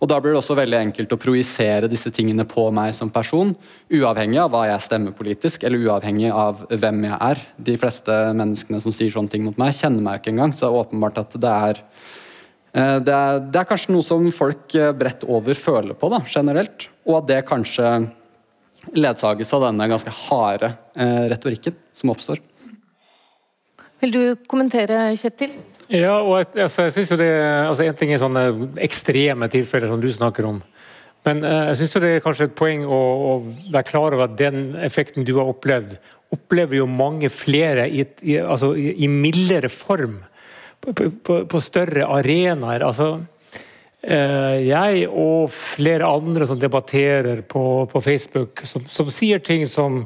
Og Da blir det også veldig enkelt å projisere disse tingene på meg som person, uavhengig av hva jeg stemmer politisk, eller uavhengig av hvem jeg er. De fleste menneskene som sier sånne ting mot meg, kjenner meg ikke engang, så det er åpenbart at det er eh, det er, det er kanskje noe som folk eh, bredt over føler på, da, generelt. Og at det kanskje ledsages av denne ganske harde eh, retorikken som oppstår. Vil du kommentere, Kjetil? Ja, og altså, jeg synes jo det, altså En ting er sånne ekstreme tilfeller som du snakker om. Men uh, jeg synes det er kanskje et poeng å, å, være klar over at den effekten du har opplevd, opplever jo mange flere i, i, altså, i, i mildere form. På, på, på større arenaer. Altså, uh, jeg og flere andre som debatterer på, på Facebook, som, som sier ting som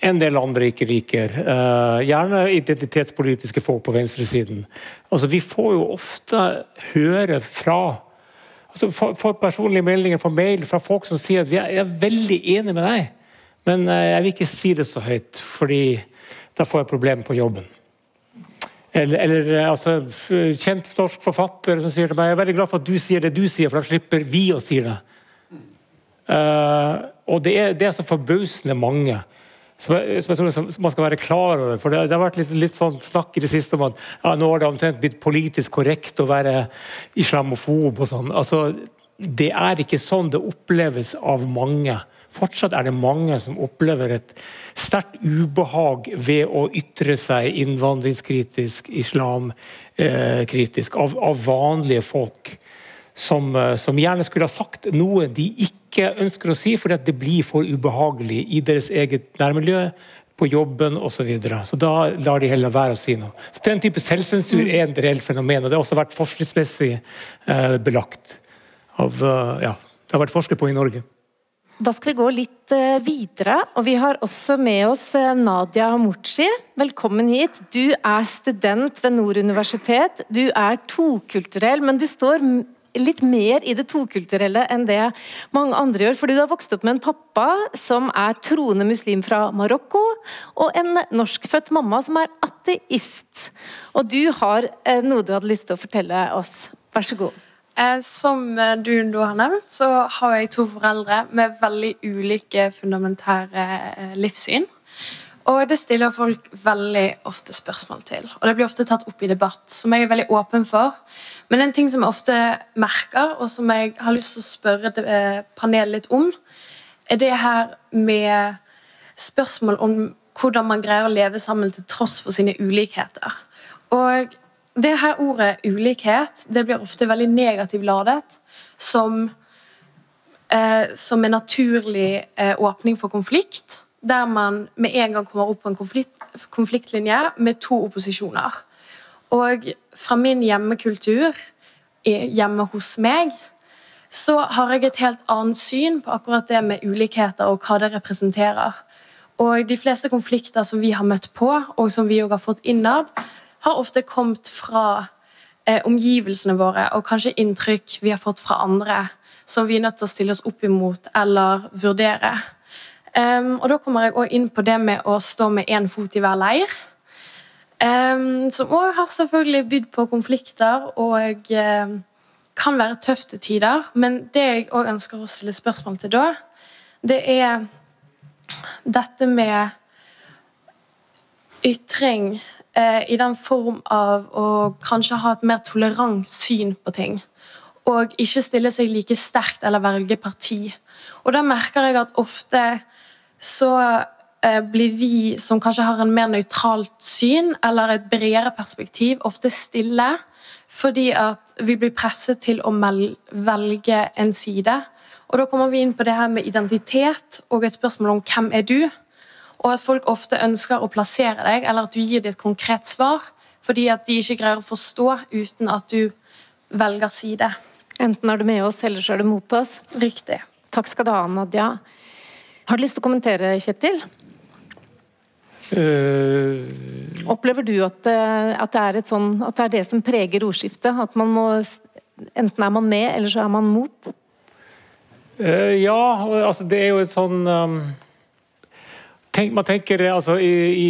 en del andre ikke liker. Uh, gjerne identitetspolitiske folk på venstresiden. Altså, vi får jo ofte høre fra altså, for, personlige meldinger fra mail fra folk som sier at jeg er veldig enig med deg, men uh, jeg vil ikke si det så høyt, fordi da får jeg problemer på jobben. Eller, eller eh, altså, kjent norsk forfatter som sier til meg jeg er veldig glad for at du sier det du sier, for da slipper vi å si det. Uh, og det er, det er så forbausende mange som jeg, som jeg, tror man skal være klar over. for Det, det har vært litt, litt, sånn snakk i det siste om at ja, nå har det omtrent blitt politisk korrekt å være islamofob og sånn. Altså, det er ikke sånn det oppleves av mange. Fortsatt er det mange som opplever et sterkt ubehag ved å ytre seg innvandringskritisk, islamkritisk, av, av vanlige folk. Som, eh, som, gjerne skulle ha sagt noe de ikke ønsker å si fordi det blir for ubehagelig i deres eget nærmiljø, på jobben osv. Så, videre. så da lar de heller være å si noe. Så Den type selvsensur er et reelt fenomen, og det har også vært forskningsmessig eh, belagt. Av, uh, ja, det har vært forsket på i Norge. Da skal vi gå litt uh, videre, og vi har også med oss Nadia Hamuchi. Velkommen hit. Du er student ved Nord universitet. Du er tokulturell, men du står litt mer i det tokulturelle enn det mange andre gjør. Fordi du har vokst opp med en pappa som er troende muslim fra Marokko, og en norskfødt mamma som er ateist. Og du har eh, noe du hadde lyst til å fortelle oss. Vær så god. Eh, som du nå har nevnt, så har jeg to foreldre med veldig ulike fundamentære eh, livssyn. Og det stiller folk veldig ofte spørsmål til. Og det blir ofte tatt opp i debatt, som jeg er veldig åpen for. Men en ting som jeg ofte merker, og som jeg har lyst til å spørre eh, panelet litt om, er det her med spørsmål om hvordan man greier å leve sammen til tross for sine ulikheter. Og det her ordet ulikhet det blir ofte veldig negativt ladet som, eh, som en naturlig eh, åpning for konflikt. Der man med en gang kommer opp på en konflikt, konfliktlinje med to opposisjoner. Og fra min hjemmekultur hjemme hos meg, så har jeg et helt annet syn på akkurat det med ulikheter og hva det representerer. Og De fleste konflikter som vi har møtt på, og som vi også har fått innad, har ofte kommet fra eh, omgivelsene våre og kanskje inntrykk vi har fått fra andre, som vi er nødt til å stille oss opp imot eller vurdere. Um, og Da kommer jeg også inn på det med å stå med én fot i hver leir. Um, som òg har selvfølgelig bydd på konflikter og uh, kan være tøft til tider. Men det jeg òg ønsker å stille spørsmål til da, det er dette med ytring uh, i den form av å kanskje ha et mer tolerant syn på ting. Og ikke stille seg like sterkt eller velge parti. Og da merker jeg at ofte så Eh, blir vi som kanskje har en mer nøytralt syn eller et bredere perspektiv, ofte stille fordi at vi blir presset til å velge en side. Og Da kommer vi inn på det her med identitet og et spørsmål om hvem er du? Og at folk ofte ønsker å plassere deg, eller at du gir dem et konkret svar. Fordi at de ikke greier å forstå uten at du velger side. Enten er du med oss, eller så er du mot oss. Riktig. Takk skal du ha, Nadia. Har du lyst til å kommentere, Kjetil? Uh, Opplever du at, eh, at, det sånn, at, det er det som preger ordskiftet? At man må Enten er man med, eller så er man mot? Uh, ja, altså det er jo et sånn um, tenk, Man tenker altså i, i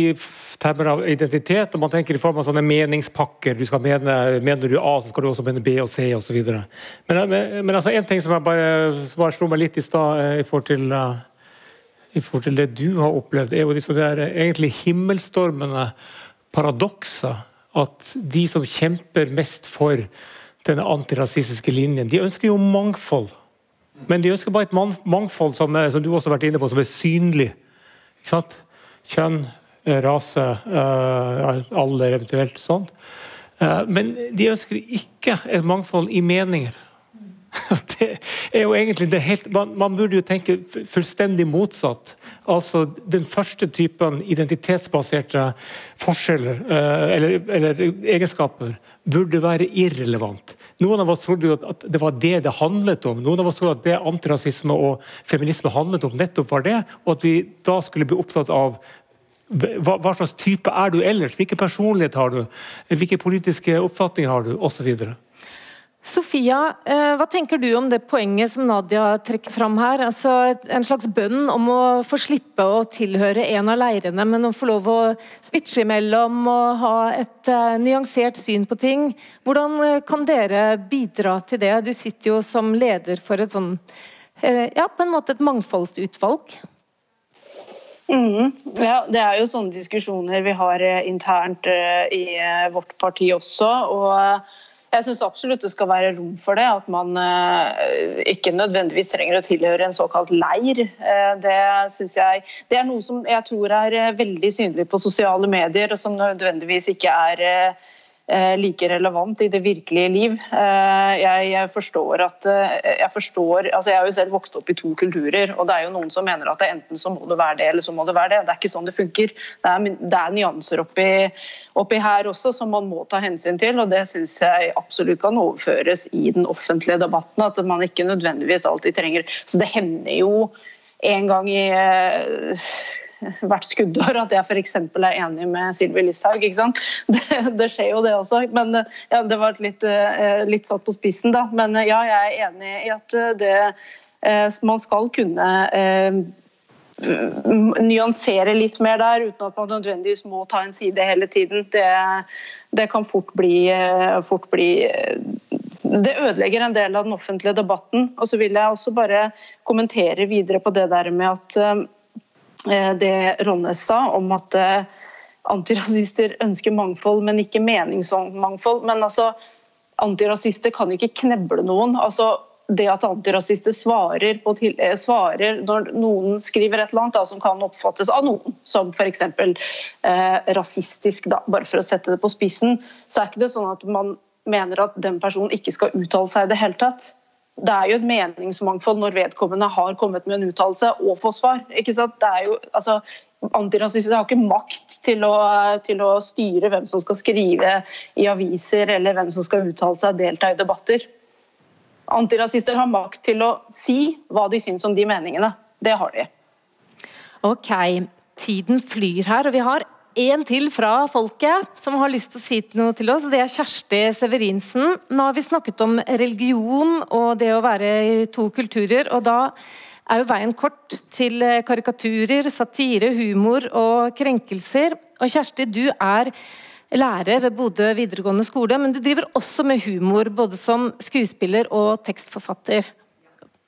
termer av identitet, og man tenker i form av sånne meningspakker. Du skal mene, Mener du A, så skal du også mene B og C osv. Men, men, men altså, en ting som bare, som bare slo meg litt i stad i forhold til i forhold til det du har opplevd, er jo disse der egentlig himmelstormende paradokser. At de som kjemper mest for denne antirasistiske linjen, de ønsker jo mangfold. Men de ønsker bare et mangfold som, som du også har vært inne på, som er synlig. Kjønn, eh, rase, uh, alder eventuelt. sånt. Uh, men de ønsker ikke et mangfold i meninger. Det er jo egentlig det helt, man, man, burde jo tenke fullstendig motsatt. Altså Den første typen identitetsbaserte forskjeller uh, eller, eller, egenskaper burde være irrelevant. Noen av oss trodde jo at det var det det handlet om. Noen av oss trodde at det antirasisme og feminisme handlet om, nettopp var det. Og at vi da skulle bli opptatt av hva, hva slags type er du ellers? Hvilken personlighet har du? Hvilke politiske oppfatninger har du? Osv. Sofia, eh, hva tenker du om det poenget som Nadia trekker fram her? Altså En slags bønn om å få slippe å tilhøre en av leirene, men å få lov å switche imellom og ha et uh, nyansert syn på ting. Hvordan uh, kan dere bidra til det? Du sitter jo som leder for et sånn Ja, på en måte et mangfoldsutvalg. Mm, ja, Det er jo sånne diskusjoner vi har internt i vårt parti også. og jeg syns absolutt det skal være rom for det. At man ikke nødvendigvis trenger å tilhøre en såkalt leir. Det jeg Det er noe som jeg tror er veldig synlig på sosiale medier, og som nødvendigvis ikke er Eh, like relevant i det virkelige liv. Eh, jeg forstår at eh, jeg forstår, altså jeg har jo selv vokst opp i to kulturer, og det er jo noen som mener at enten så må det være det, eller så må det være det. Det er ikke sånn det funker. Det er, det er nyanser oppi, oppi, her også som man må ta hensyn til, og det syns jeg absolutt kan overføres i den offentlige debatten. At man ikke nødvendigvis alltid trenger Så det hender jo en gang i hvert skuddår at jeg f.eks. er enig med Sylvi Listhaug. Det, det, skjer jo det også. Men ja, Det var litt, eh, litt, satt på spissen, da. Men ja, jeg er enig i at det eh, man skal kunne eh, nyansere litt mer der, uten at man nødvendigvis må ta en side hele tiden. Det, det kan fort bli, fort bli det ødelegger en del av den offentlige debatten. Og så vil jeg også bare kommentere videre på det der med at Eh, det Ronnes sa om at eh, antirasister ønsker mangfold, men ikke meningsmangfold. Men altså, antirasister kan ikke kneble noen. altså det at antirasister svarer, til, eh, svarer, når noen skriver et eller annet da, som kan oppfattes av noen som f.eks. Eh, rasistisk, da, bare for å sette det på spissen, så er ikke det sånn at man mener at den personen ikke skal uttale seg i det hele tatt det er jo et meningsmangfold når vedkommende har kommet med en uttalelse og får svar. ikke sant? Det er jo, altså, Antirasister har ikke makt til å, til å, styre hvem som skal skrive i aviser eller hvem som skal uttale seg og delta i debatter. Antirasister har makt til å si hva de syns om de meningene. Det har de. Ok, tiden flyr her, og vi har en til fra folket som har lyst til å si noe til oss. Det er Kjersti Severinsen. Nå har vi snakket om religion og det å være i to kulturer. og da er jo veien kort til karikaturer, satire, humor og krenkelser. Og Kjersti, du er lærer ved Bodø videregående skole, men du driver også med humor, både som skuespiller og tekstforfatter.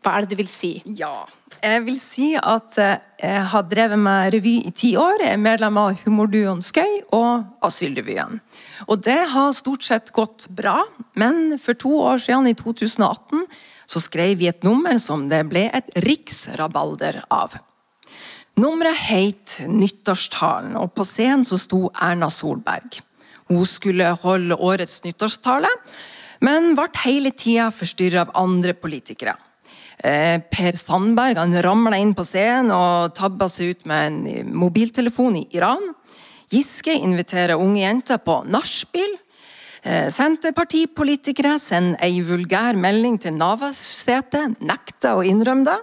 Hva er det du vil si? Ja, jeg vil si at eh, jeg har drevet med revy i ti år. Jeg er medlem av Humorduoen Skøy og Asylrevyen. Og det har stort sett gått bra, men for to år siden, i 2018, så skrev vi et nummer som det ble et riksrabalder av. Nummeret het Nyttårstalen, og på scenen så sto Erna Solberg. Hun skulle holde årets nyttårstale, men ble hele tida forstyrra av andre politikere. Eh, per Sandberg han ramla inn på scenen og tabba seg ut med en mobiltelefon i Iran. Giske inviterer unge jenter på nachspiel. Eh, Senterpartipolitikere sender ei vulgær melding til Navarsete, nekter å innrømme det.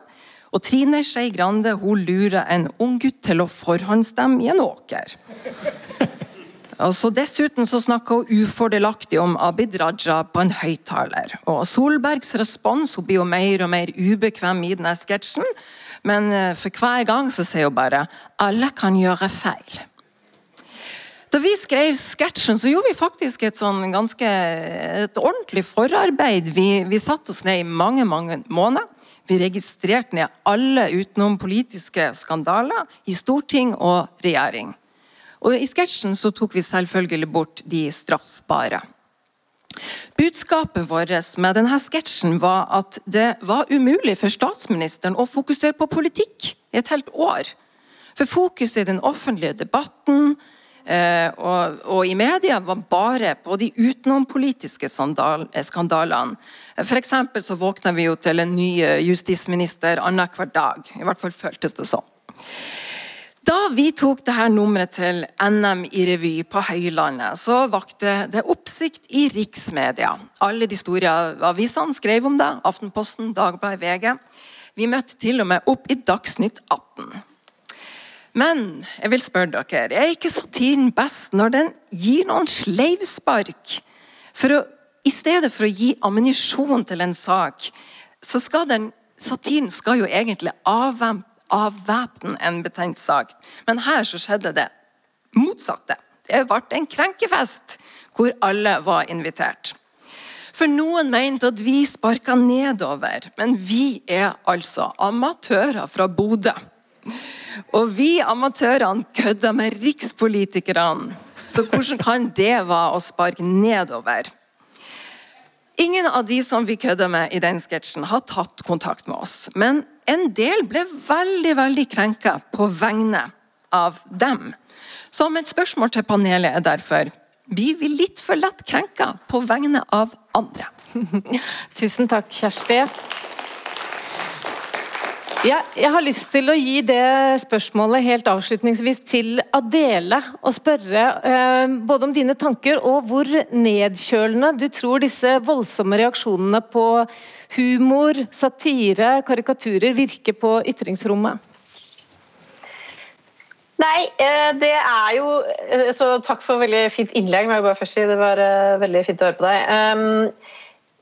Og Trine Skei Grande hun lurer en ung gutt til å forhåndsstemme i en åker. Altså, dessuten så snakka hun ufordelaktig om Abid Raja på en høyttaler. Og Solbergs respons hun blir jo mer og mer ubekvem i denne sketsjen, men eh, for hver gang så sier hun bare 'alle kan gjøre feil'. Da vi skrev sketsjen, så gjorde vi faktisk et sånn ganske et ordentlig forarbeid. Vi, vi satte oss ned i mange, mange måneder. Vi registrerte ned alle utenom politiske skandaler i storting og regjering. Og I sketsjen så tok vi selvfølgelig bort de straffbare. Budskapet vårt med denne sketsjen var at det var umulig for statsministeren å fokusere på politikk i et helt år. For fokuset i den offentlige debatten eh, og, og, i media var bare på de utenompolitiske skandalene. F.eks. så våkna vi jo til en ny justisminister annenhver dag. I hvert fall føltes det sånn. Da vi tok dette nummeret til NM i revy på Høylandet, så vakte det oppsikt i riksmedia. Alle de store avisene skrev om det. Aftenposten, Dagbladet, VG. Vi møtte til og med opp i Dagsnytt 18. Men jeg vil spørre dere, er ikke satiren best når den gir noen sleivspark? For å, I stedet for å gi ammunisjon til en sak, så skal den Satiren skal jo egentlig avvempe avvæpne en betent sak. Men her så skjedde det motsatte. Det ble en krenkefest hvor alle var invitert. For noen mente at vi sparka nedover, men vi er altså amatører fra Bodø. Og vi amatørene kødder med rikspolitikerne. Så hvordan kan det være å sparke nedover? Ingen av de som vi kødda med i den sketsjen, har tatt kontakt med oss. Men en del ble veldig veldig krenka på vegne av dem. Så mitt spørsmål til panelet er derfor blir vi litt for lett krenka på vegne av andre? Tusen takk, Kjersti. Ja, jeg har lyst til å gi det spørsmålet helt avslutningsvis til Adele. Og spørre eh, både om dine tanker og hvor nedkjølende du tror disse voldsomme reaksjonene på humor, satire, karikaturer virker på ytringsrommet. Nei, eh, det er jo eh, Så takk for veldig fint innlegg. må jeg bare først si. Det var eh, veldig fint å høre på deg. Um,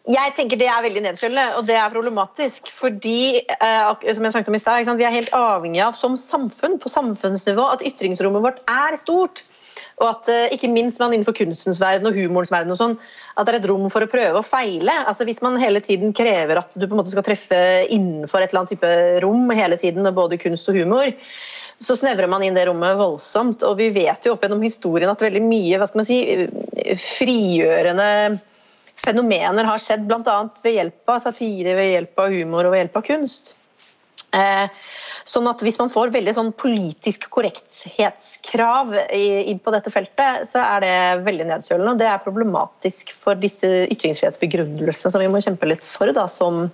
jeg tenker Det er veldig nedkjølende, og det er problematisk. fordi eh, som jeg snakket om i sted, Vi er helt avhengig av som samfunn på samfunnsnivå at ytringsrommet vårt er stort. Og at eh, ikke minst man innenfor kunstens verden og humorens verden og sånn, at det er et rom for å prøve og feile. Altså Hvis man hele tiden krever at du på en måte skal treffe innenfor et eller annet type rom hele tiden med både kunst og humor, så snevrer man inn det rommet voldsomt. Og vi vet jo opp gjennom historien at veldig mye hva skal man si, frigjørende fenomener har skjedd bl.a. ved hjelp av satire, ved hjelp av humor og ved hjelp av kunst. Eh, sånn at Hvis man får veldig sånn politisk korrekthetskrav inn på dette feltet, så er det veldig nedkjølende. og Det er problematisk for disse ytringsfrihetsbegrunnelsene som vi må kjempe litt for da, som,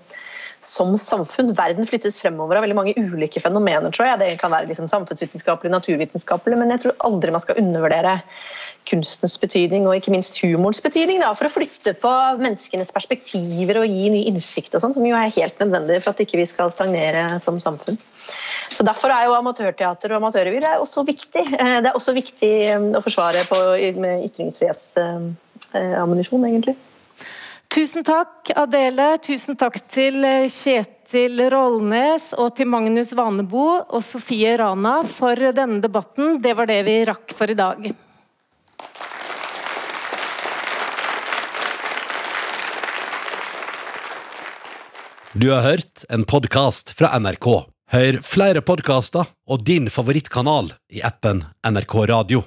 som samfunn. Verden flyttes fremover av veldig mange ulike fenomener. tror jeg. Det kan være liksom samfunnsvitenskapelig, naturvitenskapelig, men jeg tror aldri man skal undervurdere kunstens betydning og ikke minst humorens betydning da, for å flytte på menneskenes perspektiver og gi ny innsikt, og sånn, som jo er helt nødvendig for at ikke vi skal stagnere som samfunn. Så Derfor er jo amatørteater og amatørrevy også viktig. Eh, det er også viktig eh, å forsvare på, med ytringsfrihetsammunisjon, egentlig. Tusen takk, Adele. Tusen takk til Kjetil Rollnes og til Magnus Vanebo og Sofie Rana for denne debatten. Det var det vi rakk for i dag. Du har hørt en podkast fra NRK. Hør flere podkaster og din favorittkanal i appen NRK Radio.